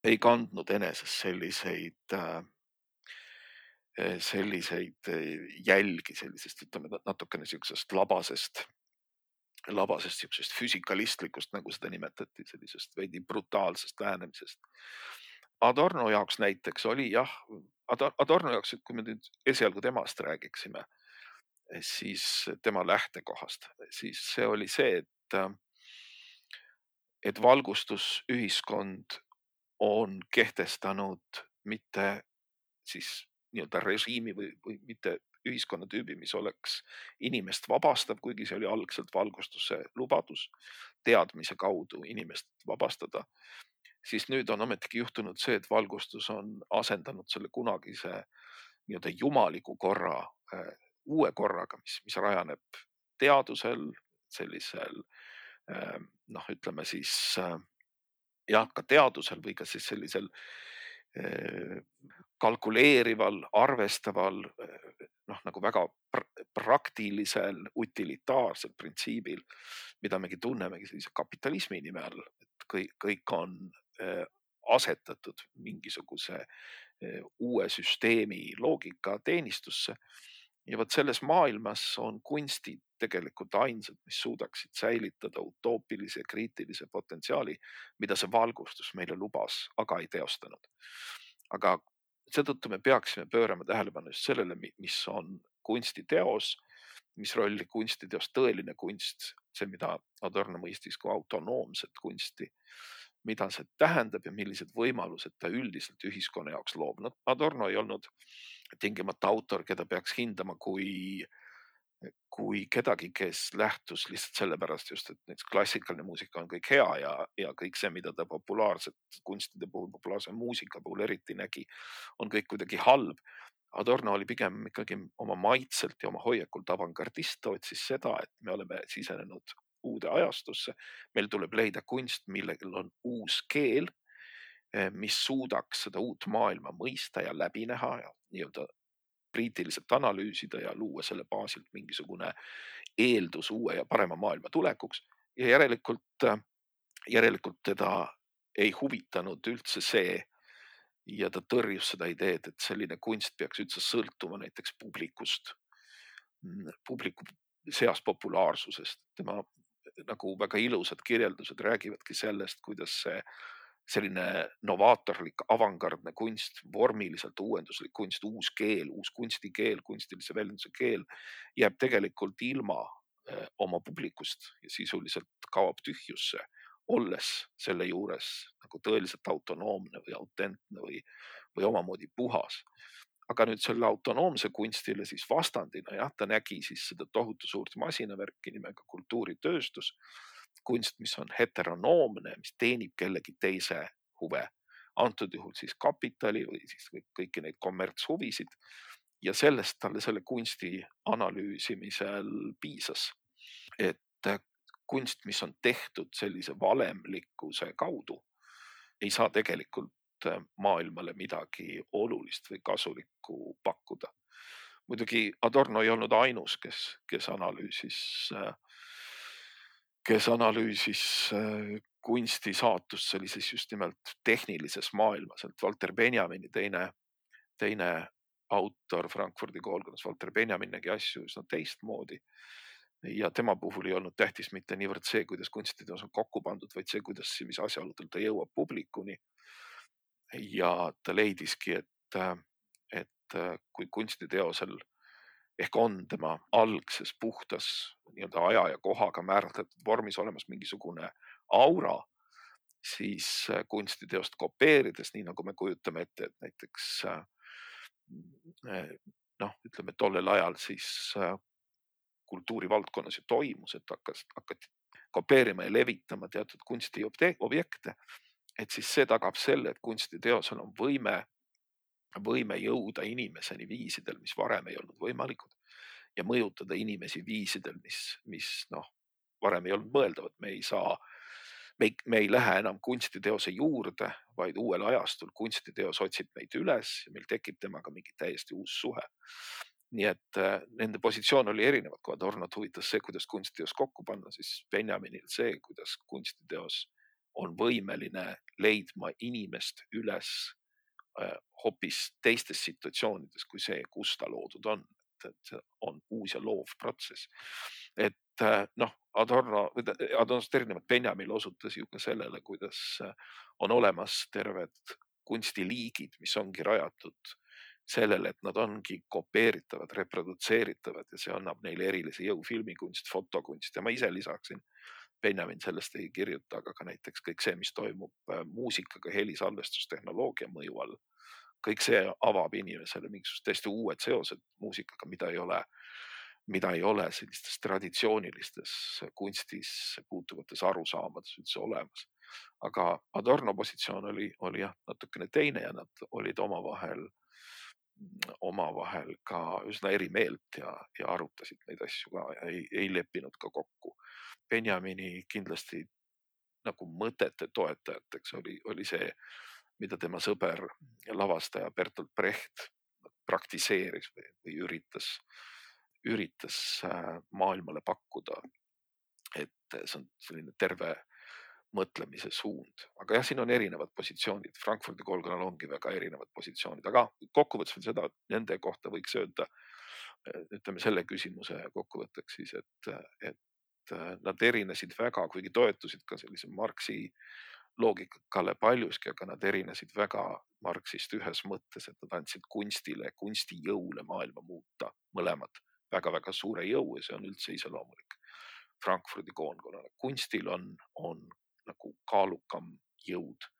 Speaker 2: ei kandnud eneses selliseid äh, selliseid jälgi sellisest, ütleme natukene siuksest labasest labasest siuksest füsikalistlikust, nagu seda nimetati, sellisest veidi brutaalsest lähenemisest. Adorno jaoks näiteks oli jah, Adorno jaoks, kui me nüüd esialgu temast räägiksime, siis tema lähtekohast, siis see oli see, et, et valgustusühiskond on kehtestanud mitte siis nii-öelda režiimi või, või mitte ühiskonnatüübi, mis oleks inimest vabastav, kuigi see oli algselt valgustuse lubadus, teadmise kaudu inimest vabastada. siis nüüd on ometigi juhtunud see, et valgustus on asendanud selle kunagise nii-öelda jumaliku korra äh, uue korraga, mis, mis rajaneb teadusel, sellisel äh, noh, ütleme siis äh, jah, ka teadusel või ka siis sellisel äh, kalkuleerival, arvestaval, noh nagu väga praktilisel, utilitaarsel printsiibil, mida megi tunnemegi sellise kapitalismi nime all, et kõik, kõik on äh, asetatud mingisuguse uue süsteemi loogika teenistusse. Ja vot selles maailmas on kunstid tegelikult ainsad, mis suudaksid säilitada utoopilise kriitilise potentsiaali, mida see valgustus meile lubas, aga ei teostanud. aga seetõttu me peaksime pöörama tähelepanu just sellele, mis on kunstiteos, mis rolli kunstiteos, tõeline kunst, see, mida Adorno mõistis kui autonoomset kunsti, mida see tähendab ja millised võimalused ta üldiselt ühiskonna jaoks loob. no Adorno ei olnud tingimata autor, keda peaks hindama kui, kui kedagi, kes lähtus lihtsalt sellepärast just, et näiteks klassikaline muusika on kõik hea ja, ja kõik see, mida ta populaarset kunstide puhul, populaarse muusika puhul eriti nägi, on kõik kuidagi halb. Adorno oli pigem ikkagi oma maitselt ja oma hoiakult avangardist, ta otsis seda, et me oleme sisenenud uude ajastusse. meil tuleb leida kunst, millel on uus keel, mis suudaks seda uut maailma mõista ja läbi näha ja nii-öelda kriitiliselt analüüsida ja luua selle baasilt mingisugune eeldus uue ja parema maailma tulekuks. ja järelikult, eh, järelikult teda ei huvitanud üldse see ja ta tõrjus seda ideed, et selline kunst peaks üldse sõltuma näiteks publikust, mm, publiku seas populaarsusest. tema nagu väga ilusad kirjeldused räägivadki sellest, kuidas see selline novaatorlik avangardne kunst, vormiliselt uuenduslik kunst, uus keel, uus kunstikeel, kunstilise väljenduse keel jääb tegelikult ilma eh, oma publikust ja sisuliselt kaob tühjusse, olles selle juures nagu tõeliselt autonoomne või autentne või, või omamoodi puhas aga nüüd selle autonoomse kunstile siis vastandina jah, ta nägi siis seda tohutu suurt masinavärki nimega kultuuritööstus. Kunst, mis on heteronoomne, mis teenib kellegi teise huve, antud juhul siis kapitali või siis kõiki neid kommertshuvisid. ja sellest talle selle kunsti analüüsimisel piisas, et kunst, mis on tehtud sellise valemlikkuse kaudu, ei saa tegelikult Äh, maailmale midagi olulist või kasulikku pakkuda. muidugi Adorno ei olnud ainus, kes, kes analüüsis, äh, kes analüüsis äh, kunsti saatust sellises just nimelt tehnilises maailmas, et Walter Benjamini teine, teine autor Frankfurdi koolkonnas, Walter Benjamin nägi asju üsna teistmoodi. Ja tema puhul ei olnud tähtis mitte niivõrd see, kuidas kunstiteos on kokku pandud, vaid see, kuidas, mis asjaoludel ta jõuab publikuni. Ja ta leidiski, et, et kui kunstiteosel ehk on tema algses puhtas nii-öelda aja ja kohaga määratletud vormis olemas mingisugune aura, siis kunstiteost kopeerides, nii nagu me kujutame ette, et näiteks noh, ütleme tollel ajal siis kultuurivaldkonnas ju toimus, et hakkas, hakati kopeerima ja levitama teatud kunstiobjekte et siis see tagab selle, et kunstiteosel on võime, võime jõuda inimeseni viisidel, mis varem ei olnud võimalikud ja mõjutada inimesi viisidel, mis, mis noh, varem ei olnud mõeldavad, me ei saa, me ei, me ei lähe enam kunstiteose juurde, vaid uuel ajastul kunstiteos otsib meid üles ja meil tekib temaga mingi täiesti uus suhe. nii et äh, nende positsioon oli erinev, kui Adornot huvitas see, kuidas kunstiteos kokku panna, siis Benjaminil see, kuidas kunstiteos on võimeline leidma inimest üles hoopis teistes situatsioonides kui see, kus ta loodud on. et on uus ja loov protsess. et äh, noh, Adorno, Adornost erinevalt Benjamin osutas ju ka sellele, kuidas äh, on olemas terved kunstiliigid, mis ongi rajatud sellele, et nad ongi kopeeritavad, reprodutseeritavad ja see annab neile erilise jõu, filmikunst, fotokunst ja ma ise lisaksin Benjamin sellest ei kirjuta, aga ka näiteks kõik see, mis toimub äh, muusikaga helisalvestustehnoloogia mõju all. kõik see avab inimesele mingisugused täiesti uued seosed muusikaga, mida ei ole, mida ei ole sellistes traditsioonilistes kunstis puutuvates arusaamades üldse olemas. aga Adorno positsioon oli, oli jah natukene teine ja nad olid omavahel omavahel ka üsna eri meelt ja, ja arutasid neid asju ka ja ei, ei leppinud ka kokku. Benjamini kindlasti nagu mõtete toetajateks oli, oli see, mida tema sõber ja lavastaja Bertolt Brecht praktiseeris või, või üritas, üritas äh, maailmale pakkuda. et see on selline terve mõtlemise suund, aga jah, siin on erinevad positsioonid, Frankfurdi koolkonnal ongi väga erinevad positsioonid, aga kokkuvõttes veel seda, nende kohta võiks öelda, ütleme selle küsimuse kokkuvõtteks siis, et, et nad erinesid väga, kuigi toetusid ka sellise Marxi loogikale paljuski, aga nad erinesid väga Marxist ühes mõttes, et nad andsid kunstile, kunstijõule maailma muuta, mõlemad. Väga-väga suure jõu ja see on üldse iseloomulik Frankfurdi koondkonnale. kunstil on, on nagu kaalukam jõud,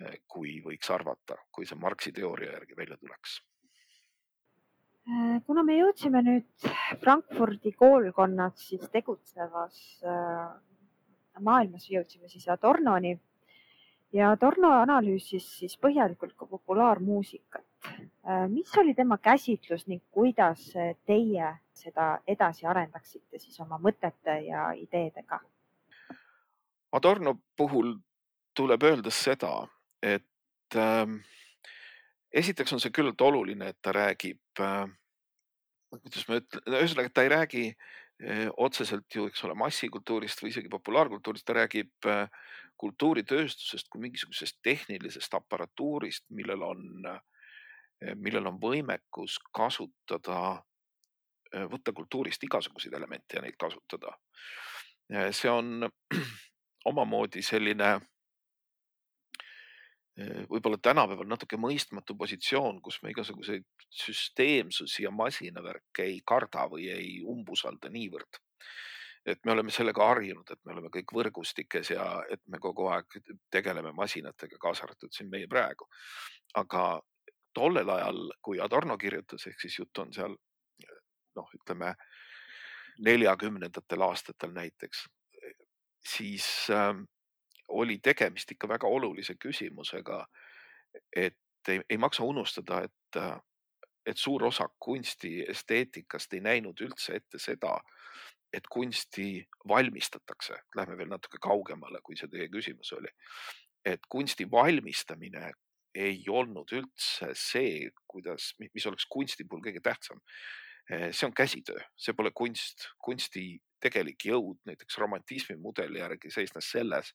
Speaker 2: eh, kui võiks arvata, kui see Marxi teooria järgi välja tuleks
Speaker 1: Äh, kuna me jõudsime nüüd Frankfurdi koolkonnas siis tegutsevas äh, maailmas, jõudsime siis Adornoni ja Adorno analüüsis siis põhjalikult ka populaarmuusikat. Äh, mis oli tema käsitlus ning kuidas teie seda edasi arendaksite siis oma mõtete ja ideedega?
Speaker 2: Adorno puhul tuleb öelda seda, et äh, esiteks on see küllalt oluline, et ta räägib äh,, kuidas ma ütlen, ühesõnaga, ta ei räägi äh, otseselt ju, eks ole, massikultuurist või isegi populaarkultuurist, ta räägib äh, kultuuritööstusest kui mingisugusest tehnilisest aparatuurist, millel on äh,, millel on võimekus kasutada, äh, võtta kultuurist igasuguseid elemente ja neid kasutada. Äh, see on omamoodi selline Äh, võib-olla tänapäeval natuke mõistmatu positsioon, kus me igasuguseid süsteemsusi ja masinavärke ei karda või ei umbusalda niivõrd. et me oleme sellega harjunud, et me oleme kõik võrgustikes ja et me kogu aeg tegeleme masinatega, kaasa arvatud siin meie praegu. aga tollel ajal, kui Adorno kirjutas, ehk siis jutt on seal noh, ütleme neljakümnendatel aastatel näiteks, siis äh, oli tegemist ikka väga olulise küsimusega. et ei, ei maksa unustada, et, et suur osa kunsti esteetikast ei näinud üldse ette seda, et kunsti valmistatakse. Lähme veel natuke kaugemale, kui see teie küsimus oli. et kunsti valmistamine ei olnud üldse see, kuidas, mis oleks kunsti puhul kõige tähtsam. see on käsitöö, see pole kunst, kunsti tegelik jõud näiteks romantismi mudeli järgi seisnes selles,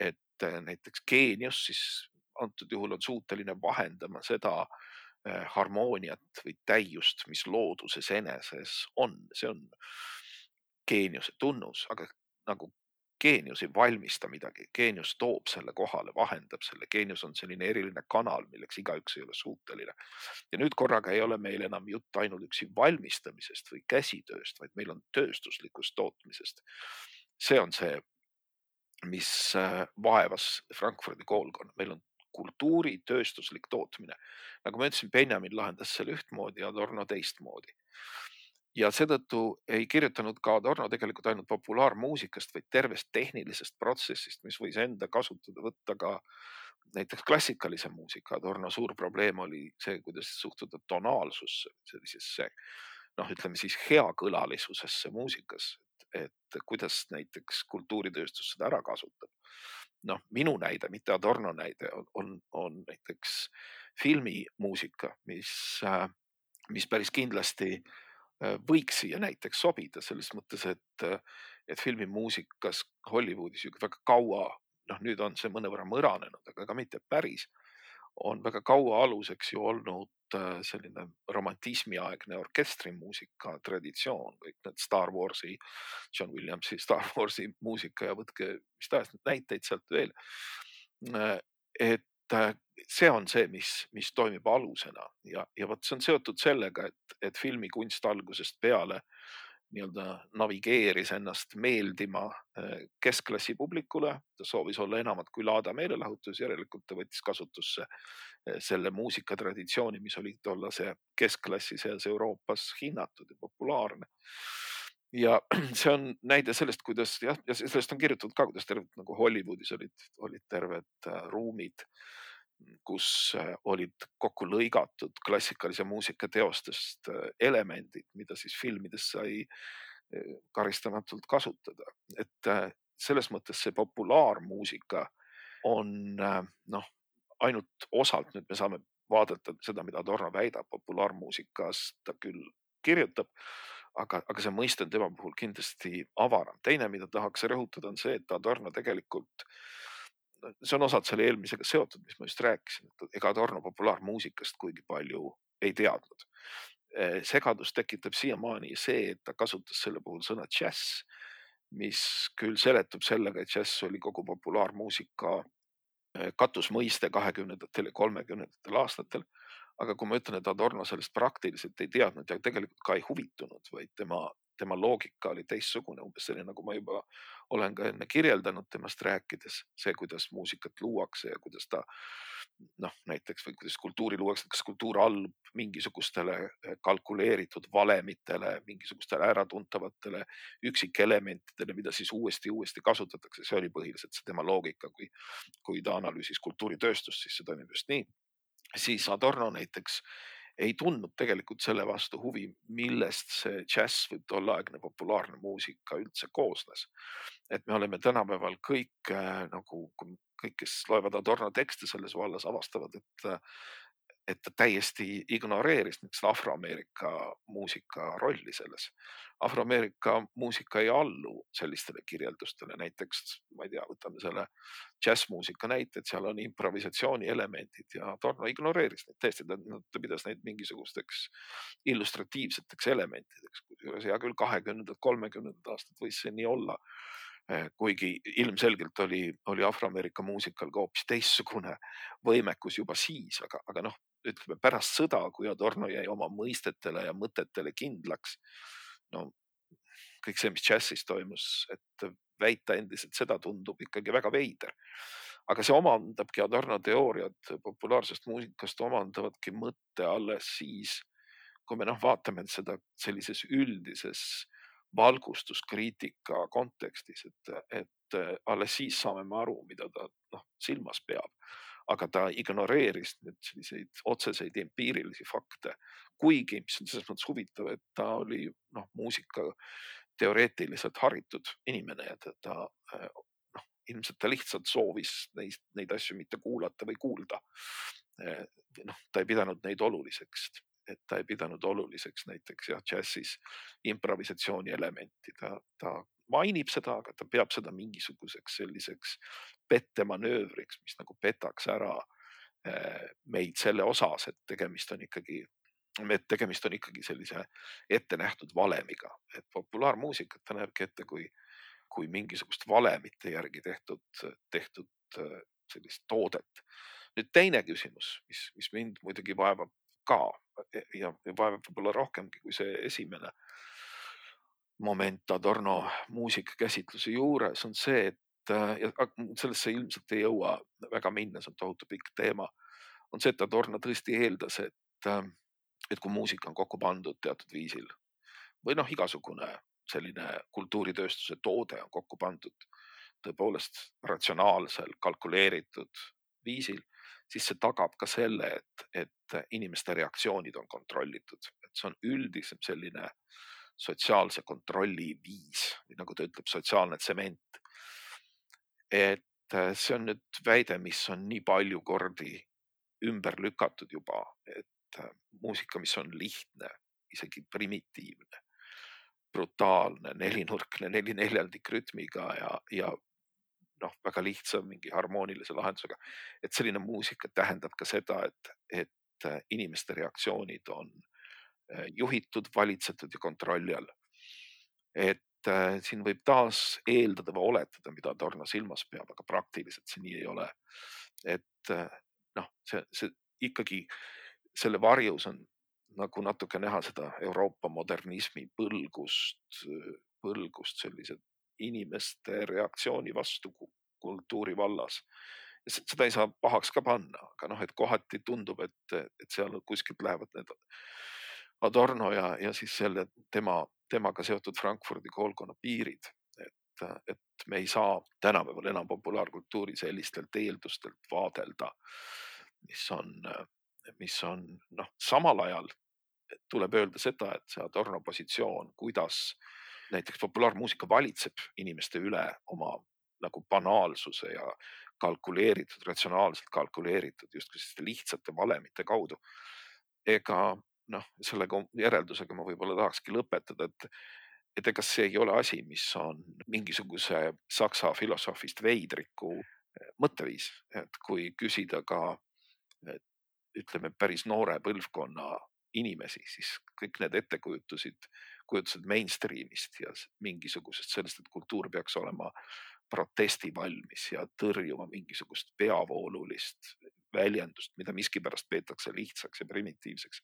Speaker 2: et äh, näiteks geenius siis antud juhul on suuteline vahendama seda äh, harmooniat või täiust, mis looduses eneses on, see on geeniuse tunnus, aga nagu geenius ei valmista midagi, geenius toob selle kohale, vahendab selle, geenius on selline eriline kanal, milleks igaüks ei ole suuteline. ja nüüd korraga ei ole meil enam jutt ainuüksi valmistamisest või käsitööst, vaid meil on tööstuslikust tootmisest. see on see mis äh, vaevas Frankfurdi koolkonna, meil on kultuuritööstuslik tootmine. nagu ma ütlesin, Benjamin lahendas selle ühtmoodi, Adorno teistmoodi. Ja seetõttu ei kirjutanud ka Adorno tegelikult ainult populaarmuusikast, vaid tervest tehnilisest protsessist, mis võis enda kasutada võtta ka näiteks klassikalise muusika. Adorno suur probleem oli see, kuidas suhtuda tonaalsusse, sellisesse noh, ütleme siis heakõlalisusesse muusikas, et kuidas näiteks kultuuritööstus seda ära kasutab. noh, minu näide, mitte Adorno näide on, on, on näiteks filmimuusika, mis, äh, mis päris kindlasti äh, võiks siia näiteks sobida selles mõttes, et, et filmimuusikas Hollywoodis ju väga kaua, noh, nüüd on see mõnevõrra mõranenud, aga ka mitte päris, on väga kaua aluseks ju olnud Äh, selline romantismiaegne orkestrimuusika traditsioon, kõik need Star Warsi, John Williamsi Star Warsi muusika ja võtke mis tahes näiteid sealt veel. Äh, et äh, see on see, mis, mis toimib alusena ja, ja vot see on seotud sellega, et, et filmikunst algusest peale nii-öelda navigeeris ennast meeldima keskklassi publikule. ta soovis olla enamat kui laada meelelahutus, järelikult ta võttis kasutusse selle muusikatraditsiooni, mis oli tollase keskklassi seas Euroopas hinnatud ja populaarne. Ja see on näide sellest, kuidas jah, ja sellest on kirjutatud ka, kuidas tervelt nagu Hollywoodis olid, olid terved äh, ruumid, kus äh, olid kokku lõigatud klassikalise muusika teostest äh, elemendid, mida siis filmides sai karistamatult kasutada, et selles mõttes see populaarmuusika on noh, ainult osalt nüüd me saame vaadata seda, mida Adorno väidab populaarmuusikas, ta küll kirjutab, aga, aga see mõiste on tema puhul kindlasti avaram. teine, mida tahaks rõhutada, on see, et Adorno tegelikult, see on osalt selle eelmisega seotud, mis ma just rääkisin, et ega Adorno populaarmuusikast kuigi palju ei teadnud. segadust tekitab siiamaani see, et ta kasutas selle puhul sõna džäss, mis küll seletub sellega, et džäss oli kogu populaarmuusika Äh, katusmõiste kahekümnendatel ja kolmekümnendatel aastatel. Aga kui ma ütlen, et Adorno sellest praktiliselt ei teadnud ja tegelikult ka ei huvitunud, vaid tema tema loogika oli teistsugune, umbes selline, nagu ma juba olen ka enne kirjeldanud temast rääkides, see, kuidas muusikat luuakse ja kuidas ta noh, näiteks või kuidas kultuuri luuakse, kas kultuur allub mingisugustele eh, kalkuleeritud valemitele, mingisugustele äratuntavatele üksikelementidele, mida siis uuesti ja uuesti kasutatakse, see oli põhiliselt see tema loogika, kui, kui ta analüüsis kultuuritööstust, siis see toimib just nii. Siis Adorno näiteks ei tundnud tegelikult selle vastu huvi, millest see džäss või tolleaegne populaarne muusika üldse koosnes. et me oleme tänapäeval kõik äh, nagu kõik, kes loevad Adorno tekste selles vallas, avastavad, et et ta täiesti ignoreeris näiteks Afroameerika muusika rolli selles. Afroameerika muusika ei allu sellistele kirjeldustele, näiteks ma ei tea, võtame selle džässmuusika näite, et seal on improvisatsiooni elemendid ja Torno ignoreeris neid täiesti, ta pidas neid mingisugusteks illustratiivseteks elementideks, kusjuures hea küll, kahekümnendad, kolmekümnendad aastad võis see nii olla Eh, kuigi ilmselgelt oli, oli Afroameerika muusikal ka hoopis teistsugune võimekus juba siis, aga, aga noh, ütleme pärast sõda, kui Adorno jäi oma mõistetele ja mõtetele kindlaks. no kõik see, mis džässis toimus, et väita endiselt seda tundub ikkagi väga veider. aga see omandabki Adorno teooriad populaarsest muusikast omandavadki mõtte alles siis, kui me noh, vaatame seda sellises üldises valgustuskriitika kontekstis, et, et alles siis saame me aru, mida ta noh silmas peab. Aga ta ignoreeris nüüd selliseid otseseid empiirilisi fakte, kuigi, mis on selles mõttes huvitav, et ta oli noh, muusika teoreetiliselt haritud inimene ja ta, ta noh, ilmselt ta lihtsalt soovis neid, neid asju mitte kuulata või kuulda. noh, ta ei pidanud neid oluliseks et ta ei pidanud oluliseks näiteks jah, džässis improvisatsiooni elementi, ta, ta mainib seda, aga ta peab seda mingisuguseks selliseks pettemanöövriks, mis nagu petaks ära eh, meid selle osas, et tegemist on ikkagi, et tegemist on ikkagi sellise ettenähtud valemiga, et populaarmuusikat ta näebki ette kui, kui mingisugust valemite järgi tehtud, tehtud eh, sellist toodet. nüüd teine küsimus, mis, mis mind muidugi vaevab ka ja vaevab võib-olla rohkemgi kui see esimene moment Adorno muusikakäsitluse juures on see, et ja sellesse ilmselt ei jõua väga minna, see on tohutu pikk teema. on see, et Adorno tõesti eeldas, et, et kui muusika on kokku pandud teatud viisil või noh, igasugune selline kultuuritööstuse toode on kokku pandud tõepoolest ratsionaalsel, kalkuleeritud viisil, siis see tagab ka selle, et, et inimeste reaktsioonid on kontrollitud, et see on üldisem selline sotsiaalse kontrolli viis nagu ta ütleb, sotsiaalne tsement. Et see on nüüd väide, mis on nii palju kordi ümber lükatud juba, et muusika, mis on lihtne, isegi primitiivne, brutaalne, nelinurkne, neli-neljandik rütmiga ja, ja noh, väga lihtsa mingi harmoonilise lahendusega. et selline muusika tähendab ka seda, et, et äh, inimeste reaktsioonid on äh, juhitud, valitsetud ja kontrolli all. et äh, siin võib taas eeldada või oletada, mida Torno silmas peab, aga praktiliselt see nii ei ole. et äh, noh, see, see ikkagi selle varjus on nagu natuke näha seda Euroopa modernismi põlgust, põlgust sellised inimeste reaktsiooni vastu kultuuri vallas. seda ei saa pahaks ka panna, aga noh, et kohati tundub, et, et seal kuskilt lähevad need Adorno ja, ja siis selle tema, temaga seotud Frankfurdi koolkonna piirid. et, et me ei saa tänapäeval enam populaarkultuuri sellistelt eeldustelt vaadelda, mis on, mis on noh, samal ajal tuleb öelda seda, et see Adorno positsioon, kuidas näiteks populaarmuusika valitseb inimeste üle oma nagu banaalsuse ja kalkuleeritud, ratsionaalselt kalkuleeritud justkui selliste lihtsate valemite kaudu. ega noh, selle järeldusega ma võib-olla tahakski lõpetada, et, et ega see ei ole asi, mis on mingisuguse saksa filosoofist veidriku eh, mõtteviis, et kui küsida ka ütleme päris noore põlvkonna inimesi, siis kõik need ettekujutused, kujutused mainstream'ist ja mingisugusest sellest, et kultuur peaks olema protestivalmis ja tõrjuma mingisugust peavoolulist väljendust, mida miskipärast peetakse lihtsaks ja primitiivseks.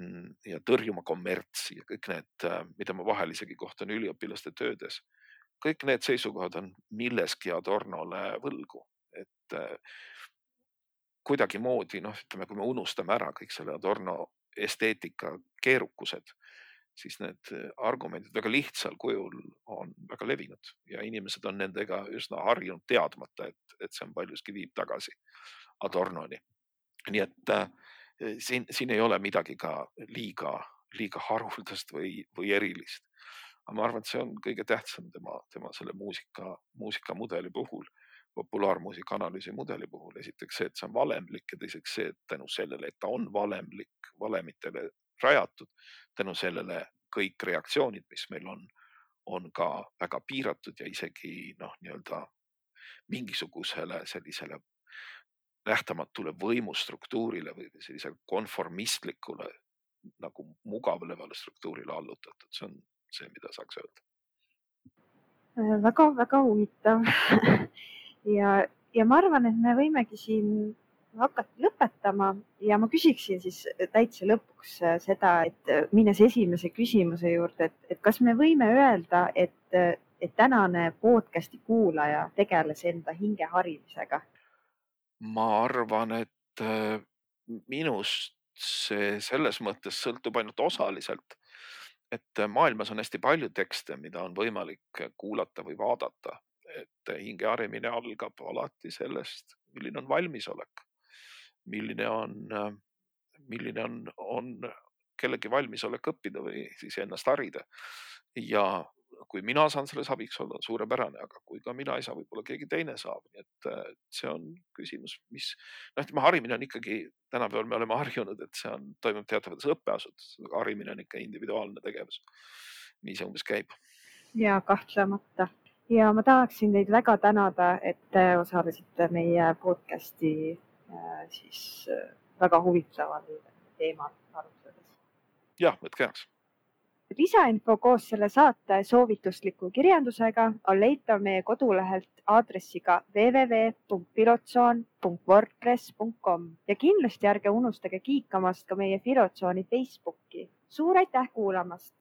Speaker 2: mm, ja tõrjuma kommertsi ja kõik need, mida ma vahel isegi kohtan üliõpilaste töödes. kõik need seisukohad on milleski Adornole võlgu, et kuidagimoodi noh, ütleme, kui me unustame ära kõik selle Adorno esteetika keerukused, siis need argumendid väga lihtsal kujul on väga levinud ja inimesed on nendega üsna harjunud teadmata, et, et see on paljuski viib tagasi Adornoni. nii et äh, siin, siin ei ole midagi ka liiga, liiga haruldast või, või erilist. aga ma arvan, et see on kõige tähtsam tema, tema selle muusika, muusikamudeli puhul populaarmuusika analüüsi mudeli puhul. esiteks see, et see on valemlik ja teiseks see, et tänu sellele, et ta on valemlik, valemitele rajatud, tänu sellele kõik reaktsioonid, mis meil on, on ka väga piiratud ja isegi noh, nii-öelda mingisugusele sellisele nähtamatule võimustruktuurile või sellisele konformistlikule nagu mugavlevale struktuurile allutatud, see on see, mida saaks öelda.
Speaker 1: Väga-väga huvitav. Ja, ja ma arvan, et me võimegi siin hakata lõpetama ja ma küsiksin siis täitsa lõpuks äh, seda, et äh, minnes esimese küsimuse juurde, et, et kas me võime öelda, et, äh, et tänane podcast'i kuulaja tegeles enda hinge harimisega?
Speaker 2: ma arvan, et minust see selles mõttes sõltub ainult osaliselt, et maailmas on hästi palju tekste, mida on võimalik kuulata või vaadata et hinge harimine algab alati sellest, milline on valmisolek, milline on, milline on, on kellegi valmisolek õppida või siis ennast harida. ja kui mina saan selles abiks olla, on suurepärane, aga kui ka mina ei saa, võib-olla keegi teine saab, nii et see on küsimus, mis noh, ütleme harimine on ikkagi, tänapäeval me oleme harjunud, et see on, toimub teatavates õppeasutustes, aga harimine on ikka individuaalne tegevus. nii see umbes käib.
Speaker 1: ja kahtlemata ja ma tahaksin teid väga tänada, et te osalesite meie podcast'i äh, siis äh, väga huvitaval teemal arutledes.
Speaker 2: jah, võtke heaks.
Speaker 1: lisainfo koos selle saate soovitusliku kirjandusega on leitav meie kodulehelt aadressiga www.filotsoon.wordpress.com ja kindlasti ärge unustage kiikamast ka meie Filotsooni Facebooki. suur aitäh kuulamast